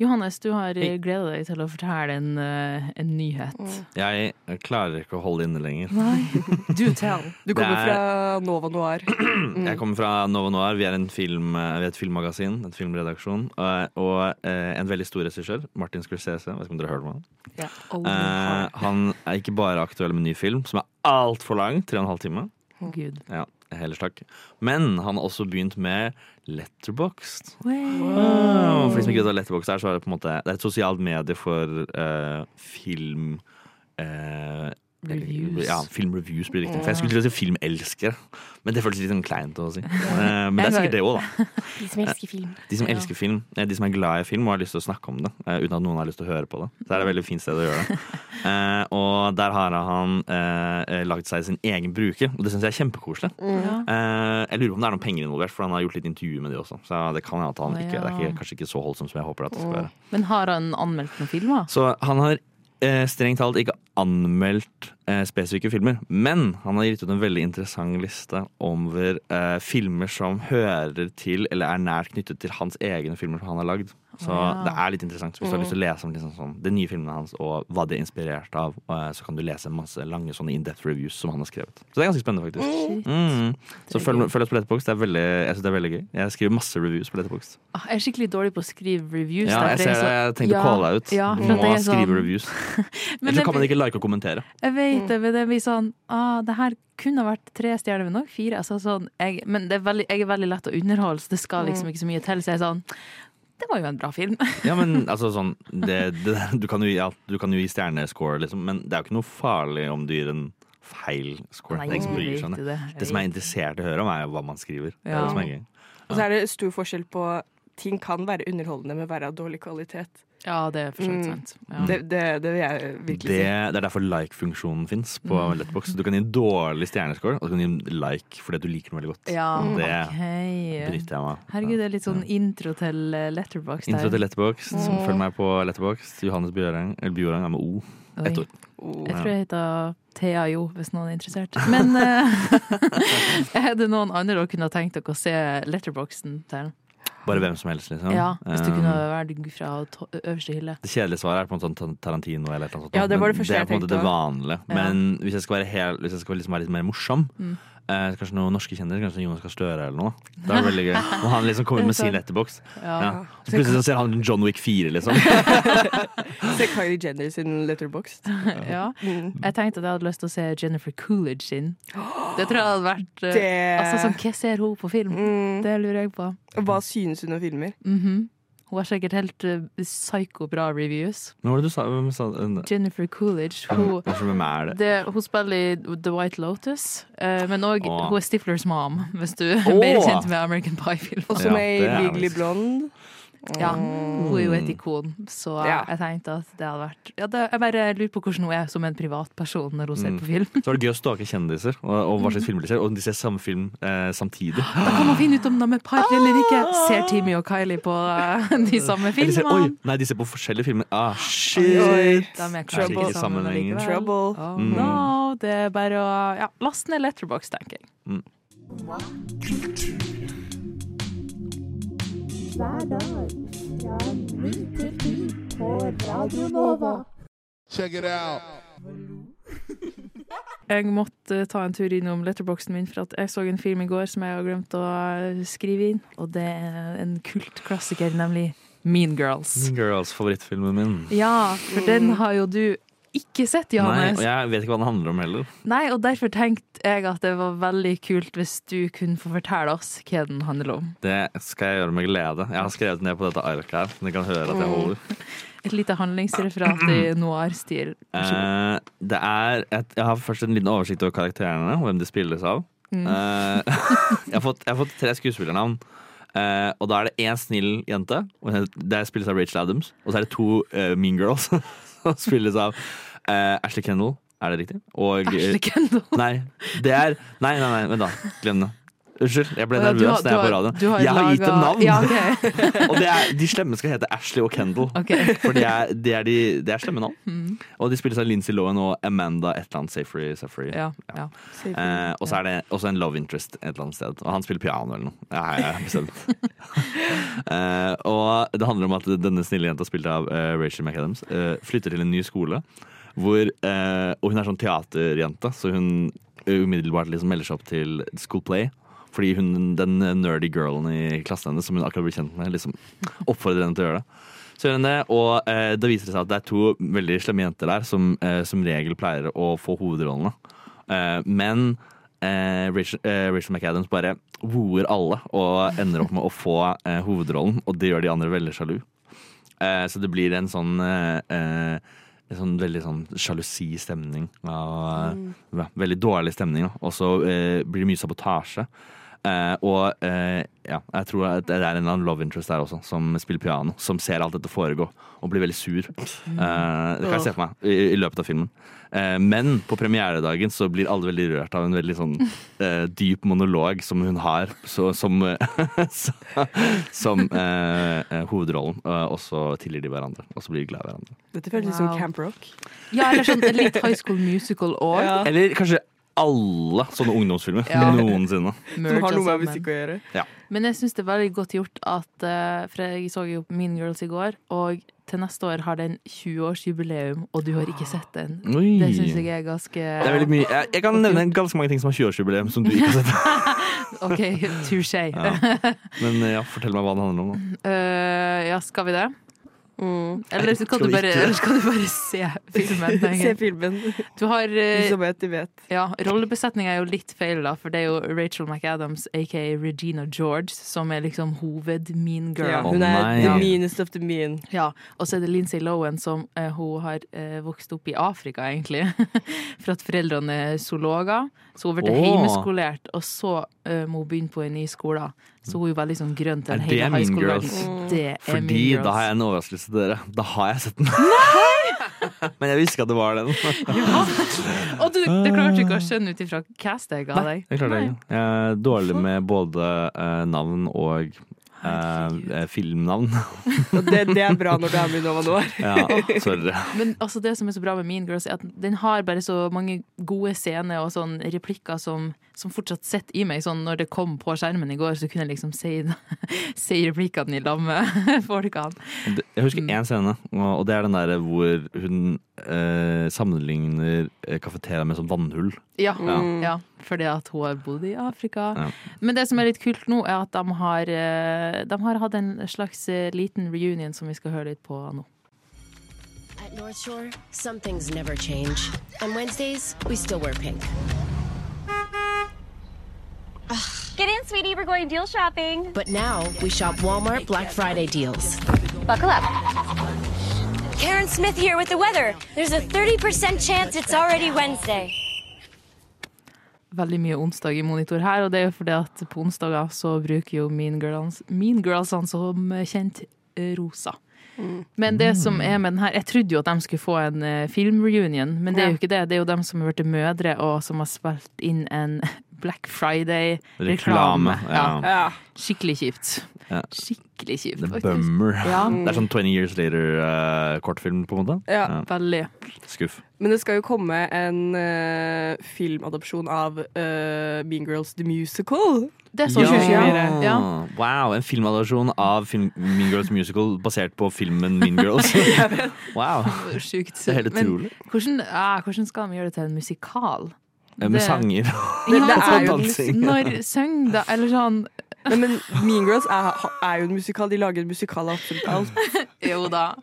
Speaker 3: Johannes, du har gleda deg til å fortelle en, eh, en nyhet.
Speaker 5: Jeg klarer ikke å holde inne lenger.
Speaker 3: Nei, Du tell.
Speaker 4: Du kommer
Speaker 5: er-
Speaker 4: fra Nova Noir.
Speaker 5: Jeg kommer fra Nova Noir. Vi er, en film, eh, vi er et filmmagasin, et filmredaksjon. Og, og eh, en veldig stor regissør, Martin Scorsese. Vet ikke om dere har hørt om han.
Speaker 3: Ja. Oh,
Speaker 5: Eh, han er ikke bare aktuell med ny film, som er altfor lang, tre og en halv time.
Speaker 3: Gud.
Speaker 5: Ja, Ellers takk. Men han har også begynt med Letterboxd.
Speaker 3: Wow.
Speaker 5: For de som ikke vet hva letterboxed er, så er det på en måte Det er et sosialt medie for eh, film eh,
Speaker 3: Reviews.
Speaker 5: Ja, filmreviews blir riktig. For jeg skulle til å si filmelskere, men det føltes litt sånn kleint å si. Eh, men det er sikkert det òg, da.
Speaker 7: De som elsker film.
Speaker 5: De som elsker film, eh, de som er glad i film og har lyst til å snakke om det, eh, uten at noen har lyst til å høre på det. Så det er et veldig fint sted å gjøre det. Og der har han lagd seg sin egen bruker, og det syns jeg er kjempekoselig. Jeg lurer på om det er noen penger involvert, for han har gjort litt intervju med de også. Så det kan hende at han ikke, det er ikke, kanskje ikke så holdsomt som jeg håper at det skal være.
Speaker 3: Men har han anmeldt noen filmer?
Speaker 5: Så han har strengt talt ikke anmeldt eh, spesifikke filmer, men han har gitt ut en veldig interessant liste over eh, filmer som hører til eller er nært knyttet til hans egne filmer som han har lagd. Så
Speaker 3: ja.
Speaker 5: det er litt interessant. Hvis du har lyst til å lese om liksom sånn, de nye filmene hans og hva de er inspirert av, eh, så kan du lese masse lange sånne in-depth reviews som han har skrevet. Så det er ganske spennende, faktisk. Mm. Så
Speaker 3: er
Speaker 5: følg, følg oss på Letterbox. Det er veldig, jeg syns det er veldig gøy. Jeg skriver masse reviews på Letterbox.
Speaker 3: Ah, Jeg er skikkelig dårlig på å skrive reviews.
Speaker 5: Ja, jeg ser
Speaker 3: er så-
Speaker 5: Jeg tenkte
Speaker 3: Ja,
Speaker 5: å calle deg ut.
Speaker 3: Ja,
Speaker 5: Du må skrive
Speaker 3: sånn-
Speaker 5: reviews.
Speaker 3: Men
Speaker 5: Ellers så kan man ikke å kommentere.
Speaker 3: Jeg vet det, men det blir sånn ah, Det her kunne vært tre stjerner, men også fire. Altså, sånn, jeg, men det er veldig, jeg er veldig lett å underholde, så det skal liksom ikke så mye til. Så jeg er sånn Det var jo en bra film.
Speaker 5: Ja, men altså sånn det, det, du, kan jo, alt- du kan jo gi stjernescore, liksom, men det er jo ikke noe farlig om du gir en feil score.
Speaker 3: Nei,
Speaker 5: det bryr sånn. det.
Speaker 3: det. Jeg
Speaker 5: som er interessert i å høre om, er hva man skriver. Det er
Speaker 3: Ja.
Speaker 5: det som er gøy.
Speaker 4: Og så er det stor forskjell på ting kan være underholdende, men være av dårlig kvalitet.
Speaker 3: Ja, det er for
Speaker 4: Mm.
Speaker 3: sant. Ja.
Speaker 4: Det, det, det vil jeg virkelig
Speaker 5: Det,
Speaker 4: si.
Speaker 5: det er derfor like-funksjonen fins på
Speaker 3: Mm.
Speaker 5: Letbox. Du kan gi en dårlig stjernescore, og du kan gi en like fordi du liker den veldig godt.
Speaker 3: Ja,
Speaker 5: Det
Speaker 3: okay.
Speaker 5: benytter jeg meg av.
Speaker 3: Herregud, det er litt sånn intro til Letterbox der.
Speaker 5: Intro til Letterbox.
Speaker 3: Mm.
Speaker 5: Følg meg på Letterbox. Johannes Bjørang, eller Bjørang er med O. Ett ord.
Speaker 3: Jeg tror jeg heter Thea Jo, hvis noen er interessert. Men eh, er det noen andre dere kunne tenkt dere å se Letterboxen til?
Speaker 5: Bare hvem som helst, liksom.
Speaker 3: Ja, hvis du
Speaker 5: Um,
Speaker 3: kunne vært fra øverste hylle.
Speaker 5: Det kjedelige svaret er på en sånn Tarantino eller et eller annet.
Speaker 4: Ja, det var det første
Speaker 5: det er på en måte det vanlige. Men hvis jeg skal være, helt, hvis jeg skal liksom være litt mer morsom,
Speaker 3: Mm.
Speaker 5: Eh, kanskje noen norske kjendiser, kanskje Jonas Gahr Støre eller noe. Det er veldig gøy. Og han liksom kommer med sin letterbox.
Speaker 3: Ja.
Speaker 5: Ja. Så plutselig så ser han John Wick 4, liksom.
Speaker 4: Se Kylie Jenner sin letterbox.
Speaker 3: Ja.
Speaker 4: Mm.
Speaker 3: Jeg tenkte at jeg hadde lyst til å se Jennifer Coolidge sin. Det tror jeg hadde vært eh,
Speaker 4: Det
Speaker 3: Altså, sånn, Hva ser hun på film?
Speaker 4: Mm.
Speaker 3: Det lurer jeg på.
Speaker 4: Hva synes hun om filmer?
Speaker 3: Mhm. Hun har sikkert helt uh, psyko-bra reviews.
Speaker 5: Men hva var det du sa? Hvem sa uh,
Speaker 3: Jennifer Coolidge. Hun,
Speaker 5: hvem er det?
Speaker 3: det, hun spiller i The White Lotus, uh, men òg hun er Stiflers mom, hvis du er
Speaker 5: Åh.
Speaker 3: mer kjent med American Pie-film.
Speaker 4: Og
Speaker 5: Ja, er er
Speaker 4: Legally. Blonde.
Speaker 3: Ja, hun er jo et
Speaker 5: Mm.
Speaker 3: ikon, så
Speaker 4: Ja.
Speaker 3: jeg tenkte at det hadde vært ja, det, Jeg bare lurer på hvordan hun er som en privatperson når hun ser
Speaker 5: Mm.
Speaker 3: på film.
Speaker 5: Så er det gøy å stake kjendiser, og, og hva slags filmer de ser. Og om de ser samme film eh, samtidig.
Speaker 3: Da kan man finne ut om de er par eller ikke. Ser Timmy og Kylie på eh, de samme
Speaker 5: oi,
Speaker 3: filmene?
Speaker 5: nei, de ser på forskjellige filmer. Ah,
Speaker 3: Oi,
Speaker 5: shit!
Speaker 3: De er
Speaker 5: kanskje ikke
Speaker 3: sammen
Speaker 5: sammenhengen.
Speaker 4: Trouble.
Speaker 3: Oh,
Speaker 5: Mm.
Speaker 3: no, det er bare å ja, laste ned Letterbox, tenker jeg.
Speaker 1: Check it out.
Speaker 3: Jeg måtte ta en tur innom letterboxen min, for at jeg så en film i går som jeg har glemt å skrive inn. Og det er en kultklassiker, nemlig Mean Girls.
Speaker 5: Mean Girls, favorittfilmen min.
Speaker 3: Ja, for den har jo du ikke sett,
Speaker 5: Nei, og jeg vet ikke hva den handler om heller.
Speaker 3: Nei, og derfor tenkte jeg at det var veldig kult hvis du kunne få fortelle oss hva den handler om.
Speaker 5: Det skal jeg gjøre med glede. Jeg har skrevet ned på dette arket her. så Dere kan høre at jeg holder.
Speaker 3: Et lite handlingsreferat i noir-stil.
Speaker 5: Eh, det er et, Jeg har først en liten oversikt over karakterene og hvem de spilles av.
Speaker 3: Mm.
Speaker 5: Eh, jeg, har fått, jeg har fått tre skuespillernavn. Eh, og da er det én snill jente. Og det spilles av Rachel Adams. Og så er det to uh, mean girls som spilles av uh, Ashley Kendall. Er det riktig? Og,
Speaker 3: Ashley Kendall.
Speaker 5: Nei, det er Nei, nei, nei, vent da. Glem det. Unnskyld, jeg ble nervøs da jeg er på radioen.
Speaker 3: har
Speaker 5: Jeg har gitt dem navn!
Speaker 3: Ja, okay.
Speaker 5: og det er, de slemme skal hete Ashley og Kendall.
Speaker 3: Okay.
Speaker 5: For det er, de er, de, de er slemme navn.
Speaker 3: Mm.
Speaker 5: Og de spilles av Lindsay Lohan og Amanda et eller annet Safari. Safari.
Speaker 3: Ja, ja.
Speaker 5: Eh, og så er det også en love interest et eller annet sted. Og han spiller piano eller noe. Ja, jeg har bestemt. eh, og det handler om at denne snille jenta, spilt av uh, Rachel McAdams, uh, flytter til en ny skole. Hvor, eh, og hun er sånn teaterjente, så hun umiddelbart liksom melder seg opp til school play. Fordi hun, den nerdy girlen i klassen hennes som hun akkurat ble kjent med, liksom oppfordrer henne til å gjøre det. Så gjør hun det, og eh, da viser det seg at det er to veldig slemme jenter der som eh, som regel pleier å få hovedrollene. Eh, men eh, Rachel, eh, Rachel McAdams bare woer alle og ender opp med å få eh, hovedrollen, og det gjør de andre veldig sjalu. Eh, så det blir en sånn en sånn veldig sånn sjalusi stemning. av, ja, veldig dårlig stemning. Og så eh, blir det mye sabotasje. Eh, og eh, ja, jeg tror at det er en eller annen love interest der også, som spiller piano. Som ser alt dette foregå og blir veldig sur. Eh, det kan jeg se for meg i, i løpet av filmen. Eh, men på premieredagen så blir alle veldig rørt av en veldig sånn eh, dyp monolog som hun har så, som, som hovedrollen. Og så tilgir de hverandre, og så blir de glad i hverandre.
Speaker 4: Dette føles som Camp Rock.
Speaker 3: ja, eller sånn litt High School Musical òg.
Speaker 4: Ja.
Speaker 5: Eller kanskje alle sånne ungdomsfilmer
Speaker 3: Ja.
Speaker 5: noensinne.
Speaker 4: Som har noe med musikk å gjøre.
Speaker 3: Men jeg syns det er veldig godt gjort at eh, For jeg så jo Mean Girls i går, og til neste år har den 20-årsjubileum, og du har ikke sett den.
Speaker 5: Oi.
Speaker 3: Det syns jeg er ganske
Speaker 5: Det er veldig mye. Jeg, jeg kan nevne ganske mange ting som har 20-årsjubileum som du ikke har sett.
Speaker 3: OK, touché.
Speaker 5: Ja. Men ja, fortell meg hva det handler om. Da.
Speaker 3: Uh, ja, skal vi det?
Speaker 4: Mm.
Speaker 3: Eller så
Speaker 5: kan
Speaker 3: du bare, skal du bare se filmen?
Speaker 4: Se filmen.
Speaker 3: Du har
Speaker 4: De
Speaker 3: eh,
Speaker 4: som vet, de vet.
Speaker 3: Ja, rollebesetninga er jo litt feil, da, for det er jo Rachel McAdams, aka Regina George, som er liksom hoved-mean girl.
Speaker 4: Ja, hun er
Speaker 5: oh,
Speaker 4: the meanest of the mean.
Speaker 3: Ja, og så er det Lindsay Lohan som uh, hun har uh, vokst opp i Afrika, egentlig. For at foreldrene er zoologer. Så hun ble
Speaker 5: oh.
Speaker 3: hjemmeskolert, og så må hun begynne på en ny skole. Så hun er jo veldig sånn grønn til hele high school
Speaker 5: Girls?
Speaker 3: Det er
Speaker 5: Fordi
Speaker 3: Mean Girls.
Speaker 5: da har jeg en overraskelse til dere. Da har jeg sett den. Men jeg visste ikke at det var den.
Speaker 3: Og du, det klarte du ikke å skjønne ut ifra castet jeg ga deg.
Speaker 5: Jeg klarte
Speaker 3: Nei.
Speaker 5: ikke. Jeg er dårlig med både eh, navn og eh, filmnavn.
Speaker 4: Det, det er bra når du er med i Nova Noir.
Speaker 5: Ja, sorry.
Speaker 3: Men altså, det som er så bra med Mean Girls, er at den har bare så mange gode scener og sånn replikker som, som fortsatt sitter i meg. Sånn når det kom på skjermen i går, så kunne jeg liksom si, si replikkene i lag med folkene.
Speaker 5: Jeg husker én scene, og det er den der hvor hun eh, sammenligner kafetera kafeteria med sånn vannhull.
Speaker 3: Ja,
Speaker 5: Ja.
Speaker 3: ja. fordi at hun har bodd i Afrika.
Speaker 5: Ja.
Speaker 3: Men det som er litt kult nå, er at de har, eh, de har hatt en slags eh, liten reunion som vi skal høre litt på nå.
Speaker 10: At North Shore, some things never change. On Wednesdays, we still wear pink.
Speaker 11: Get in, sweetie. We're going deal shopping.
Speaker 10: But now we shop Walmart Black Friday deals.
Speaker 11: Buckle up. Karen Smith here with the weather. There's a 30% chance it's already Wednesday.
Speaker 3: Veldig mye onsdag i monitor her, og det er jo fordi at på onsdager så bruker jo Mean Girls, mean Girlsene som kjent rosa. Men det som er med den her Jeg trodde jo at de skulle få en eh, filmreunion, men det er jo ikke det. Det er jo dem som har blitt mødre, og som har spilt inn en Black Friday-reklame.
Speaker 5: Ja. ja.
Speaker 3: Skikkelig kjipt.
Speaker 5: Ja.
Speaker 3: Skikkelig kjipt.
Speaker 5: Det
Speaker 3: faktisk.
Speaker 5: bummer.
Speaker 3: Ja.
Speaker 5: Det er sånn 20 Years Later-kortfilm, på en måte.
Speaker 4: Ja.
Speaker 3: Veldig.
Speaker 5: Skuff.
Speaker 4: Men det skal jo komme en uh, filmadopsjon av uh, Mean Girls The Musical.
Speaker 3: Det er sånn 2024. Ja.
Speaker 5: Wow, en filmadopsjon av film Mean Girls Musical basert på filmen Mean Girls. wow.
Speaker 3: Sjukt.
Speaker 5: Det er helt
Speaker 3: Men
Speaker 5: utrolig.
Speaker 3: hvordan, ah, hvordan skal de gjøre det til en musikal?
Speaker 5: Eh, Med
Speaker 3: Det-
Speaker 5: sanger.
Speaker 3: Ja,
Speaker 4: er
Speaker 3: sånn,
Speaker 5: dansing.
Speaker 3: Når søng da Eller sånn
Speaker 4: Nei, men Mean Girls er, er jo en musikal. De lager en musikal av absolutt alt.
Speaker 3: Jo da.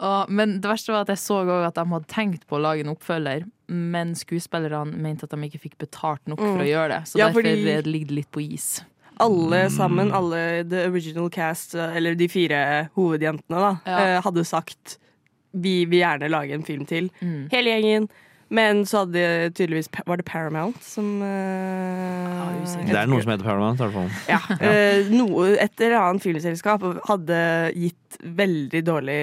Speaker 3: Og, men det verste var at jeg så òg at de hadde tenkt på å lage en oppfølger, men skuespillerne mente at de ikke fikk betalt nok for
Speaker 4: Mm.
Speaker 3: å gjøre det. Så
Speaker 4: Ja,
Speaker 3: derfor ligger det litt på is.
Speaker 4: Alle sammen, alle the original cast, eller de fire hovedjentene, da,
Speaker 3: Ja.
Speaker 4: eh, hadde sagt vi vil gjerne lage en film til.
Speaker 3: Mm.
Speaker 4: Hele gjengen. Men så hadde tydeligvis Var det Paramount som
Speaker 3: uh.
Speaker 5: Det er noe som heter Paramount, i hvert fall.
Speaker 4: Ja. eh, noe, et eller annet filmselskap hadde gitt veldig dårlig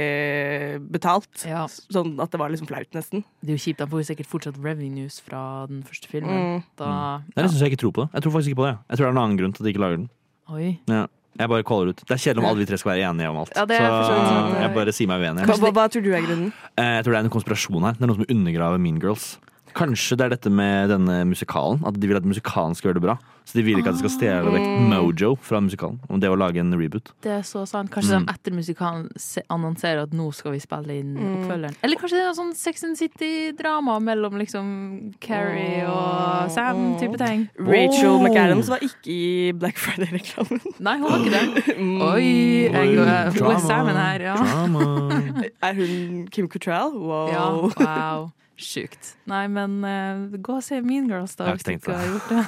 Speaker 4: betalt.
Speaker 3: Ja.
Speaker 4: Sånn at det var liksom flaut, nesten.
Speaker 3: Det er jo kjipt. Han får jo sikkert fortsatt revenues fra den første filmen.
Speaker 4: Mm.
Speaker 3: Da,
Speaker 5: Det er nesten så jeg ikke tror på det. Jeg tror faktisk ikke på det. Jeg tror det er en annen grunn til at de ikke lager den.
Speaker 3: Oi.
Speaker 5: Ja. Jeg bare caller ut. Det er kjedelig om alle vi tre skal være enige om alt.
Speaker 3: Ja, det er for så vidt sant.
Speaker 5: jeg bare sier meg uenig.
Speaker 4: Hva, hva, hva tror du er grunnen?
Speaker 5: Eh, Jeg tror det er en konspirasjon her. Det er noen som undergraver Mean Girls. Kanskje det er dette med denne musikalen. At de vil at musikalen skal gjøre det bra. Så de vil ikke at de skal stjele vekk
Speaker 3: Ah.
Speaker 5: mojo fra musikalen. Om det å lage en reboot.
Speaker 3: Det er så sant. Kanskje
Speaker 5: Mm.
Speaker 3: de etter musikalen annonserer at nå skal vi spille inn
Speaker 4: Mm.
Speaker 3: oppfølgeren. Eller kanskje det er noe sånn Sex and City-drama mellom liksom Carrie og Sam type ting.
Speaker 4: Rachel
Speaker 5: Oh.
Speaker 4: McAdams var ikke i Black Friday-reklamen.
Speaker 3: Nei, hun var ikke det.
Speaker 4: Mm.
Speaker 3: Oi, jeg, hun er
Speaker 5: drama.
Speaker 3: Samen her, ja.
Speaker 4: Er hun Kim Cattrall? Wow.
Speaker 3: ja. Wow. Sjukt. Nei, men uh, gå og se Mean Girls, da,
Speaker 5: Jeg har ikke tenkt
Speaker 3: på
Speaker 5: det.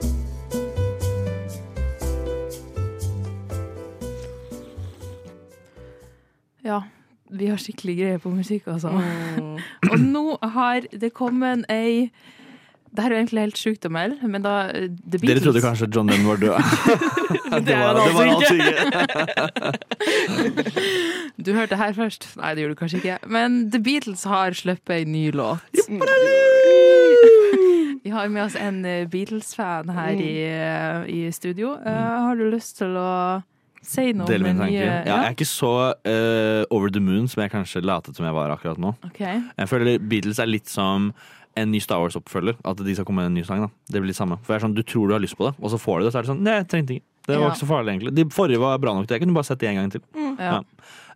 Speaker 3: Ja, vi har skikkelig greie på musikk, altså.
Speaker 4: Mm.
Speaker 3: Og nå har det kommet ei Det her er jo egentlig helt sjukt å melde, men da eh, The Beatles
Speaker 5: Dere trodde kanskje John Lennon var død.
Speaker 4: det var han
Speaker 5: det var
Speaker 4: altså
Speaker 5: ikke.
Speaker 3: Du hørte her først. Nei, det gjorde du kanskje ikke. Men The Beatles har sluppet ei ny låt. Vi har med oss en eh, Beatles-fan her i, eh, i studio. Uh, har du lyst til å si noe om den nye.
Speaker 5: Ja, jeg er ikke så uh, over the moon som jeg kanskje latet som jeg var akkurat nå.
Speaker 3: Okay.
Speaker 5: Jeg føler Beatles er litt som en ny Star Wars-oppfølger. At de skal komme med en ny sang. da Det blir litt samme For det er sånn, Du tror du har lyst på det, og så får du det. Så er det sånn Nei, jeg trengte ikke. Det var
Speaker 3: Ja.
Speaker 5: ikke så farlig, egentlig. De forrige var bra nok. til Jeg kunne bare sett det en gang til.
Speaker 3: Ja.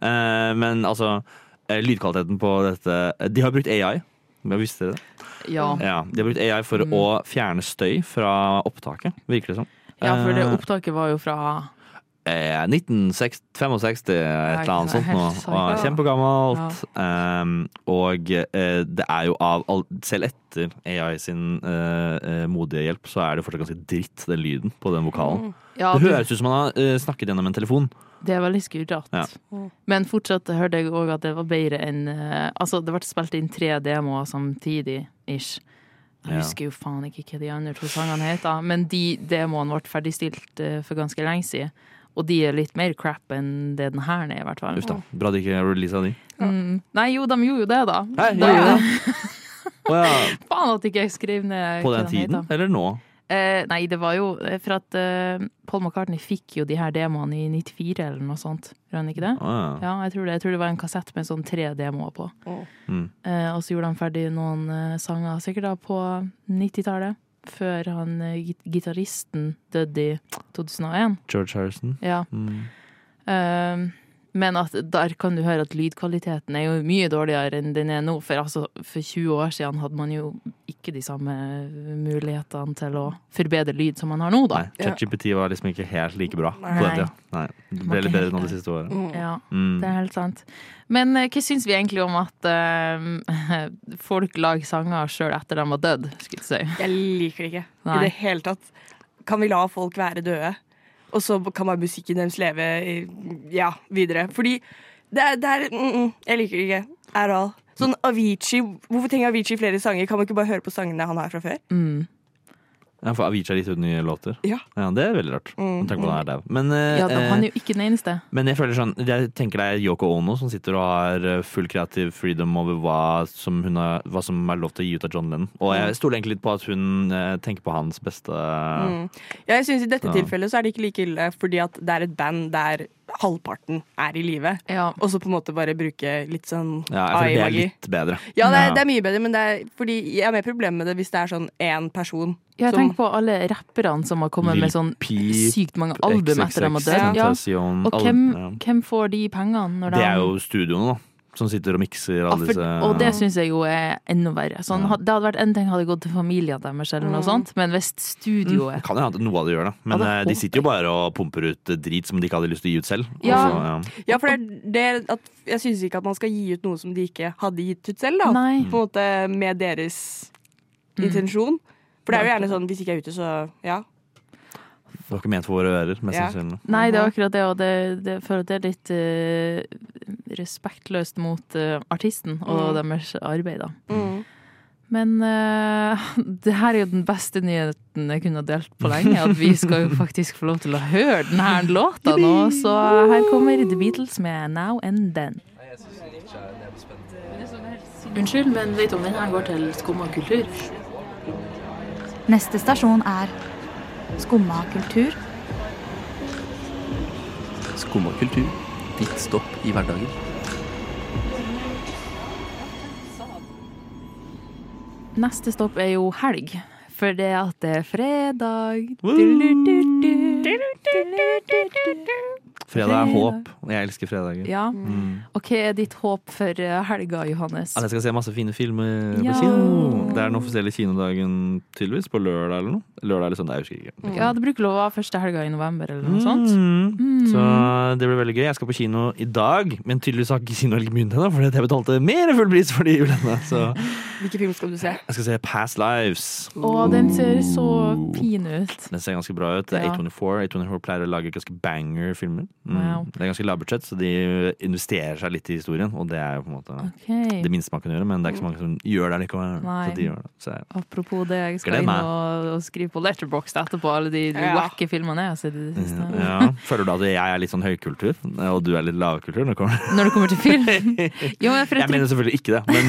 Speaker 5: Uh, men altså, eh, lydkvaliteten på dette De har brukt AI. Jeg visste det.
Speaker 3: Ja.
Speaker 5: Ja, de har brukt AI for
Speaker 3: Mm.
Speaker 5: å fjerne støy fra opptaket, virker det som.
Speaker 3: ja, for det opptaket var jo fra
Speaker 5: eh, 1965, et eller annet sånt nå. Og
Speaker 3: kjempegammelt.
Speaker 5: Kjempegammelt. Um, og eh, det er jo av Selv etter AI sin eh, eh, modige hjelp, så er det fortsatt ganske dritt, den lyden på den vokalen.
Speaker 3: Ja,
Speaker 5: det
Speaker 3: du-
Speaker 5: høres ut som man har eh, snakket gjennom en telefon.
Speaker 3: Det er veldig skurrete.
Speaker 5: Ja.
Speaker 3: Men fortsatt hørte jeg òg at det var bedre enn eh, Altså, det ble spilt inn tre demoer samtidig, ish. Jeg husker jo faen ikke hva de andre to sangene heter, men de demoene ble ferdigstilt for ganske lenge siden. Og de er litt mer crap enn det den her er, i hvert fall.
Speaker 5: Uff da. Bra de ikke releasa de.
Speaker 3: Mm. Nei, jo, de gjorde jo det, da.
Speaker 5: Hei,
Speaker 3: Da-
Speaker 5: gjorde det. oh, ja.
Speaker 3: Faen at ikke jeg skrev ned
Speaker 5: På
Speaker 3: hva
Speaker 5: den
Speaker 3: de
Speaker 5: tiden,
Speaker 3: heter.
Speaker 5: eller nå?
Speaker 3: Eh, nei, det var jo eh, for at eh, Paul McCartney fikk jo de her demoene i 94 eller noe sånt. Gjorde han ikke det?
Speaker 5: Oh, ja.
Speaker 3: ja, jeg tror det. Jeg tror det var en kassett med sånn tre demoer på.
Speaker 5: Mm.
Speaker 3: Eh, og så gjorde han ferdig noen eh, sanger sikkert da på 90-tallet. Før han eh, git- gitaristen døde i 2001.
Speaker 5: George Harrison.
Speaker 3: Ja.
Speaker 5: Mm.
Speaker 3: Eh, men at der kan du høre at lydkvaliteten er jo mye dårligere enn den er nå. For altså, for 20 år siden hadde man jo ikke de samme mulighetene til å forbedre lyd som man har nå, da.
Speaker 5: ChatGPT var liksom ikke helt like bra på
Speaker 3: Nei.
Speaker 5: den tida. Nei. Det ble litt bedre nå det siste året.
Speaker 3: Ja,
Speaker 5: Mm.
Speaker 3: det er helt sant. Men eh, hva syns vi egentlig om at uh, folk lager sanger sjøl etter de var dødd, skulle jeg si?
Speaker 4: Jeg liker det ikke
Speaker 3: Nei.
Speaker 4: i det hele tatt. Kan vi la folk være døde? Og så kan bare musikken deres leve ja, videre. Fordi det er, det er mm, mm, Jeg liker det ikke. At all. Sånn Avicii Hvorfor trenger Avicii flere sanger? Kan man ikke bare høre på sangene han har fra før?
Speaker 3: Mm.
Speaker 5: Ja, for Avicii har gitt ut nye låter.
Speaker 4: Ja.
Speaker 5: Det er veldig rart.
Speaker 4: Mm,
Speaker 5: Tenk på at han er dau. Men, eh,
Speaker 3: Ja, da, han er
Speaker 5: eh,
Speaker 3: jo ikke den eneste.
Speaker 5: men jeg føler sånn Jeg tenker det er Yoko Ono som sitter og har eh, full kreativ freedom over hva som, hun har, hva som er lov til å gi ut av John Lennon. Og jeg stoler egentlig litt på at hun eh, tenker på hans beste
Speaker 4: Mm. Ja, jeg synes I dette
Speaker 5: Ja.
Speaker 4: tilfellet så er det ikke like ille, fordi at det er et band der halvparten er i live. Og så på en måte bare bruke litt sånn
Speaker 5: Ja, jeg føler det er litt bedre.
Speaker 4: Ja, det er, det er mye bedre, men det er fordi jeg har mer problemer med det hvis det er sånn én person.
Speaker 3: Ja, jeg
Speaker 4: som-
Speaker 3: tenker på alle rapperne som har kommet med sånn
Speaker 5: Peep,
Speaker 3: sykt mange album etter dem har dødd. Ja. Og hvem, hvem får de pengene når de
Speaker 5: Det er jo studioene, da. Som sitter og mikser
Speaker 3: Ja,
Speaker 5: alle
Speaker 3: for,
Speaker 5: disse
Speaker 3: og det syns jeg jo er enda verre. Sånn, Det hadde vært en ting hadde gått til familien deres, eller noe
Speaker 4: Mm.
Speaker 3: sånt, men hvis studioet
Speaker 5: Det kan jo hende noe av det gjør det, men
Speaker 3: Ja,
Speaker 5: eh, de sitter jo bare og pumper ut eh, drit som de ikke hadde lyst til å gi ut selv.
Speaker 4: Ja.
Speaker 5: Så, ja.
Speaker 4: Ja, for det det at jeg syns ikke at man skal gi ut noe som de ikke hadde gitt ut selv, da.
Speaker 3: Nei.
Speaker 4: På en måte med deres intensjon. For det er jo gjerne sånn hvis ikke jeg er ute, så ja.
Speaker 5: Det var ikke ment for våre ører, mest
Speaker 4: Ja.
Speaker 5: sannsynlig.
Speaker 3: Nei, det er akkurat det, og det, det, føler at det er litt uh, respektløst mot uh, artisten og
Speaker 4: Mm.
Speaker 3: deres arbeid, da.
Speaker 4: Mm.
Speaker 3: Men uh, det her er jo den beste nyheten jeg kunne ha delt på lenge. At vi skal jo faktisk få lov til å høre denne låta nå. Så her kommer The Beatles med Now and Then. Unnskyld, men vet du om den her går til Skumma kultur?
Speaker 7: Neste stasjon er Skumma kultur.
Speaker 12: Skumma kultur. Ditt stopp i hverdagen.
Speaker 3: Neste stopp er jo helg. For det at det er fredag.
Speaker 5: Fredag er håp, og jeg elsker fredager.
Speaker 3: Ja.
Speaker 5: Mm.
Speaker 3: Og hva er ditt håp for eh, helga, Johannes?
Speaker 5: At jeg skal se masse fine filmer
Speaker 3: Ja.
Speaker 5: på kino. Det er den offisielle kinodagen tydeligvis, på lørdag eller noe. Lørdag eller søndag, jeg husker ikke.
Speaker 3: Ja, det bruker lov å være første helga i november eller noe sånt.
Speaker 5: Mm. Så det blir veldig gøy. Jeg skal på kino i dag, men tydeligvis har ikke kinohelg begynt ennå, fordi jeg betalte mer enn full pris for de julene. Så
Speaker 4: Hvilken film skal du se?
Speaker 5: jeg skal se Past Lives.
Speaker 3: Å, den ser så fin ut.
Speaker 5: Den ser ganske bra ut. Det er
Speaker 3: Ja.
Speaker 5: A24. A24 pleier å lage ganske banger-filmer. Mm.
Speaker 3: Wow.
Speaker 5: Det er ganske lavbudsjett, så de investerer seg litt i historien, og det er jo på en måte
Speaker 3: okay.
Speaker 5: det minste man kan gjøre, men det er ikke så mange som gjør det likevel.
Speaker 3: Nei.
Speaker 5: Så de gjør det. Så jeg,
Speaker 3: Apropos det, jeg skal inn og, og skrive på Letterboxd etterpå alle de
Speaker 4: Ja.
Speaker 3: wacky filmene jeg har sett i det siste.
Speaker 5: ja. Føler du at jeg er litt sånn høykultur, og du er litt lavkultur? Når?
Speaker 3: Når det kommer til film? Jo, men jeg
Speaker 5: Jeg mener selvfølgelig ikke det, men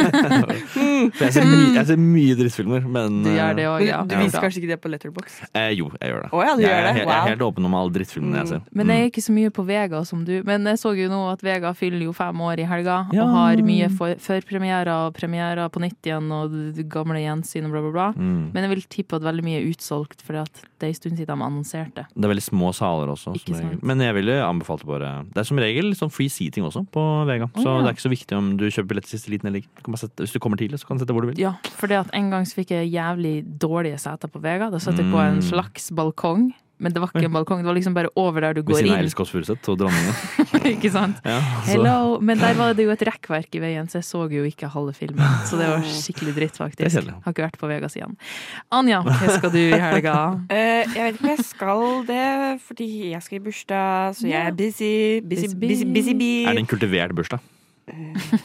Speaker 5: For jeg ser, my, jeg ser mye drittfilmer, men
Speaker 3: Du gjør det òg, ja.
Speaker 4: Du viser kanskje ikke det på Letterbox?
Speaker 5: eh, Jo, jeg gjør det.
Speaker 4: Oh, ja, du
Speaker 5: jeg,
Speaker 4: gjør det?
Speaker 5: he- jeg er helt åpen om alle drittfilmene jeg ser.
Speaker 3: Men jeg er ikke så mye på Vega som du. Men jeg så jo nå at Vega fyller jo fem år i helga,
Speaker 5: Ja.
Speaker 3: og har mye førpremierer og premierer på nytt igjen, og gamle gjensyn og bla, bla, bla.
Speaker 5: Mm.
Speaker 3: Men jeg vil tippe at veldig mye er utsolgt, for det er en stund siden de annonserte.
Speaker 5: Det er veldig små saler også. Men jeg ville anbefalt bare Det er som regel sånn free seating også på Vega. Så
Speaker 3: ja.
Speaker 5: det er ikke så viktig om du kjøper billett siste liten eller ikke. Hvis du kommer tidlig, så kan du sette hvor du vil.
Speaker 3: Ja, for det at en gang så fikk jeg jævlig dårlige seter på Vega. Da satt jeg på en
Speaker 5: Mm.
Speaker 3: slags balkong men det var ikke en balkong, det var liksom bare over der du
Speaker 5: Ved
Speaker 3: går
Speaker 5: siden av
Speaker 3: inn.
Speaker 5: Else Kåss Furuseth og dronningen.
Speaker 3: ikke sant?
Speaker 5: Ja,
Speaker 3: Hello! Men der var det jo et rekkverk i veien, så jeg så jo ikke halve filmen. Så det var skikkelig dritt,
Speaker 5: Det er
Speaker 3: faktisk. Har ikke vært på Vegas igjen. Anja, hva skal du i helga?
Speaker 4: uh, jeg vet ikke om jeg skal det, fordi jeg skal i bursdag, så jeg er busy. Busy, busy, busy busy.
Speaker 5: Er det en kultivert bursdag?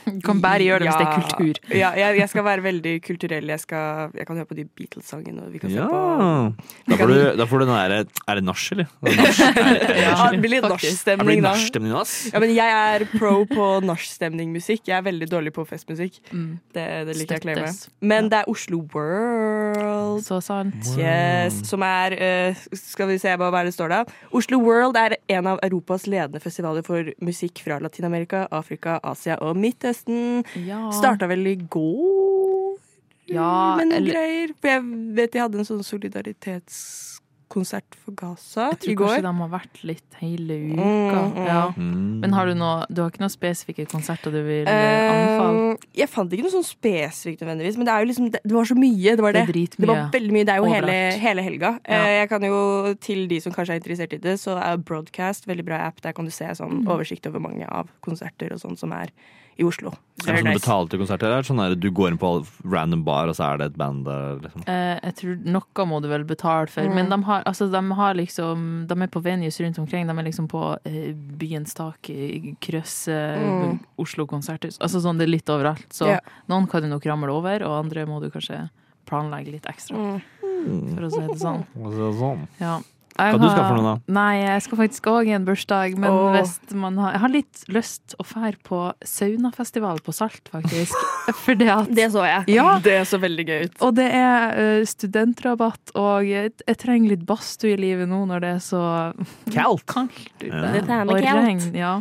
Speaker 3: Du kan bare gjøre det hvis det er kultur.
Speaker 4: Ja, jeg, jeg skal være veldig kulturell. Jeg, skal, jeg kan høre på de Beatles-sangene. vi kan se
Speaker 5: Ja!
Speaker 4: på
Speaker 5: Da får, du, da får du den derre Er det nach, eller? Er det? Er det- er det
Speaker 4: Ja, det blir litt nachstemning da. Ja, men jeg er pro på nachstemningmusikk. Jeg er veldig dårlig på festmusikk.
Speaker 3: Mm.
Speaker 4: Det, det liker jeg å
Speaker 3: med
Speaker 4: Men det er Oslo World.
Speaker 3: Så sant.
Speaker 4: Yes, som er eh, Skal vi se hva hva er det står da? Oslo World er en av Europas ledende festivaler for musikk fra Latin-Amerika, Afrika, Asia og Midtøsten.
Speaker 3: Ja.
Speaker 4: Starta vel i går
Speaker 3: Ja,
Speaker 4: noen
Speaker 3: eller-
Speaker 4: greier. For jeg vet de hadde en sånn solidaritetskonsert for Gaza i går.
Speaker 3: Jeg tror kanskje de har vært litt hele uka.
Speaker 4: Mm, mm.
Speaker 3: Ja.
Speaker 5: Mm.
Speaker 3: Men har du noe Du har ikke noen spesifikke konserter du vil eh, anbefale?
Speaker 4: Eh, jeg fant ikke noe sånn spesifikt nødvendigvis, men det er jo liksom Det, det var så mye. Det var,
Speaker 3: Det
Speaker 4: det. var veldig mye. Det er jo hele, hele helga.
Speaker 3: Ja.
Speaker 4: Eh, Jeg kan jo, til de som kanskje er interessert i det, så er Broadcast veldig bra app. Der kan du se sånn
Speaker 3: Mm.
Speaker 4: oversikt over mange av konserter og sånn som er i Oslo.
Speaker 5: Er det sånn betalte konserter? Eller er sånn du går inn på random bar, og så er det et band der? Liksom?
Speaker 3: Eh, jeg tror noe må du vel betale for,
Speaker 4: Mm.
Speaker 3: men de har, altså, de har liksom De er på venues rundt omkring. De er liksom på eh, Byens tak, i Krøsse,
Speaker 4: Mm.
Speaker 3: Oslo-konserter. Altså sånn, det er litt overalt. Så
Speaker 4: yeah.
Speaker 3: noen kan du nok ramle over, og andre må du kanskje planlegge litt ekstra,
Speaker 4: Mm.
Speaker 3: for å si det sånn.
Speaker 5: Sånn.
Speaker 3: Ja.
Speaker 5: Hva du skal for noe, da?
Speaker 3: Nei, jeg skal faktisk òg i en bursdag, men
Speaker 4: oh.
Speaker 3: hvis man har Jeg har litt lyst å fære på saunafestival på Salt, faktisk. Fordi at
Speaker 4: Det så jeg.
Speaker 3: Ja.
Speaker 4: Det så veldig gøy ut.
Speaker 3: Og det er uh, studentrabatt, og jeg, jeg trenger litt badstue i livet nå når det er så
Speaker 5: Kaldt.
Speaker 3: kaldt ute.
Speaker 5: Ja.
Speaker 3: Og regn, ja.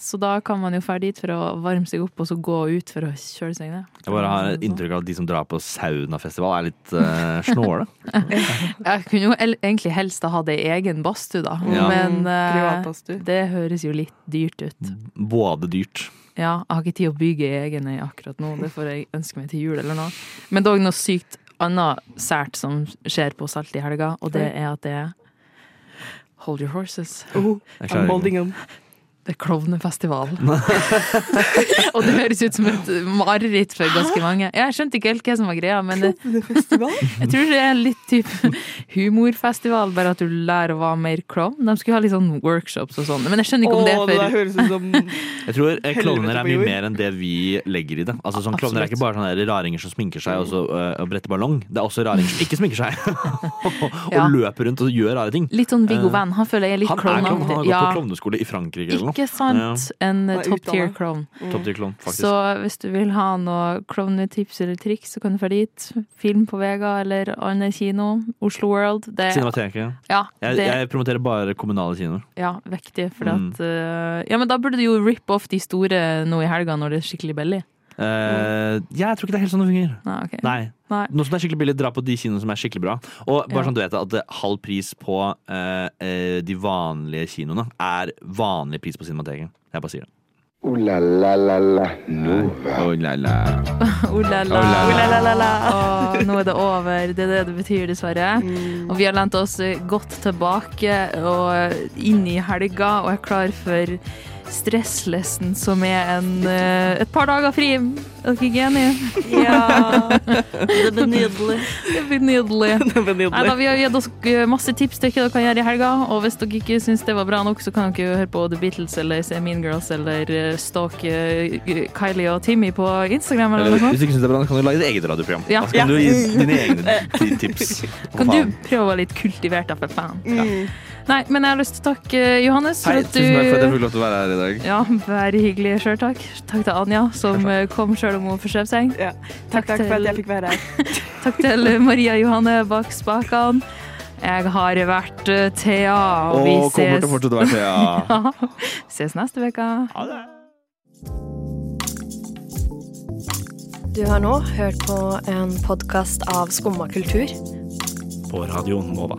Speaker 3: Så da kan man jo dra dit for å varme seg opp, og så gå ut for å kjøle seg ned.
Speaker 5: Jeg bare har inntrykk av at de som drar på saunafestival, er litt uh, snåle.
Speaker 3: Jeg kunne jo egentlig helst ha hatt ei egen badstue, da.
Speaker 5: Ja.
Speaker 3: Men
Speaker 4: uh,
Speaker 3: det høres jo litt dyrt ut.
Speaker 5: Både dyrt.
Speaker 3: Ja, jeg har ikke tid å bygge egen ei akkurat nå. Det får jeg ønske meg til jul eller noe. Men òg noe sykt annet sært som skjer på Salt i helga, og det er at det er Hold your horses.
Speaker 4: Oh, I'm holding them.
Speaker 3: Det er klovnefestival. og det høres ut som et mareritt for ganske mange. Jeg skjønte ikke helt hva som var greia, men det, jeg tror det er litt type humorfestival, bare at du lærer å være mer klovn. De skulle ha litt sånn workshops og sånn, men jeg skjønner ikke om det er
Speaker 4: det
Speaker 3: for
Speaker 4: der høres ut som
Speaker 5: Jeg tror eh, klovner er mye mer enn det vi legger i det. Altså sånn Klovner er ikke bare sånne raringer som sminker seg og, så, uh, bretter ballong. Det er også raringer som ikke sminker seg. og
Speaker 3: Ja.
Speaker 5: løper rundt og gjør rare ting.
Speaker 3: Litt sånn Viggo
Speaker 5: Venn.
Speaker 3: Van. Han føler jeg er litt
Speaker 5: Han er klovn. Han har gått
Speaker 3: Ja,
Speaker 5: på klovneskole i Frankrike eller noe.
Speaker 3: Ikke sant? En
Speaker 4: er
Speaker 3: top tier klovn.
Speaker 5: Top tier klovn, faktisk.
Speaker 3: Så hvis du vil ha noe klovnetips eller triks, så kan du dra dit. Film på Vega eller annen kino. Oslo World. Det,
Speaker 5: Cinemateket.
Speaker 3: ja,
Speaker 5: Jeg,
Speaker 3: det
Speaker 5: jeg promoterer bare kommunale kinoer.
Speaker 3: ja, viktig. For
Speaker 5: Mm.
Speaker 3: at eh, Ja, men da burde du jo rip off de store nå i helga når det er skikkelig billig.
Speaker 5: Eh, ja, jeg tror ikke det er helt sånn det fungerer.
Speaker 3: Nei, okay.
Speaker 5: Nei.
Speaker 3: Nei.
Speaker 5: Nå som det er skikkelig billig, dra på de kinoene som er skikkelig bra. Og bare
Speaker 3: Ja.
Speaker 5: sånn du vet at halv pris på eh, eh, de vanlige kinoene er vanlig pris på Cinemateket. Jeg bare sier det.
Speaker 2: Ooh la la la la Nova.
Speaker 5: Oh, la, la.
Speaker 3: Oh la la.
Speaker 5: Oh la la.
Speaker 3: la la. Nå er det over. Det er det det betyr, dessverre.
Speaker 4: Mm.
Speaker 3: Og vi har lent oss godt tilbake og inn i helga og er klar for stresslessen, som er en, eh, et par dager fri. Er dere ikke enige?
Speaker 4: Ja. Det blir nydelig.
Speaker 3: Det blir nydelig.
Speaker 4: Det blir
Speaker 3: Nei, da, vi har gitt oss eh, masse tips til hva dere kan gjøre i helga. Og hvis dere ikke syns det var bra nok, så kan dere høre på The Beatles eller se Mean Girls eller eh, stalke Kylie og Timmy på Instagram eller
Speaker 5: Eller,
Speaker 3: noe sånt.
Speaker 5: hvis du ikke synes det er bra, kan du lage et eget radioprogram.
Speaker 3: Ja.
Speaker 5: Da kan du gi dine egne tips.
Speaker 3: Kan du prøve å være litt kultivert, da, for faen?
Speaker 4: Mm.
Speaker 3: Nei, men jeg har lyst til å takke eh, Johannes for
Speaker 5: Hei,
Speaker 3: at du
Speaker 5: tusen takk for at jeg fikk lov til å være her i dag.
Speaker 3: Ja, bare hyggelig. Sjøl takk. Takk til Anja, som takk. kom sjøl om hun forskjøv seg.
Speaker 4: Ja. Takk, takk for at jeg fikk være her.
Speaker 3: Takk til Maria Johanne bak spakene. Jeg har vært eh, Thea, og vi
Speaker 5: Og kommer til å fortsette å være Thea.
Speaker 3: Ja. Ses neste uke.
Speaker 5: Ha det.
Speaker 10: Du har nå hørt på en podkast av Skumma kultur.
Speaker 9: På Radio Nova.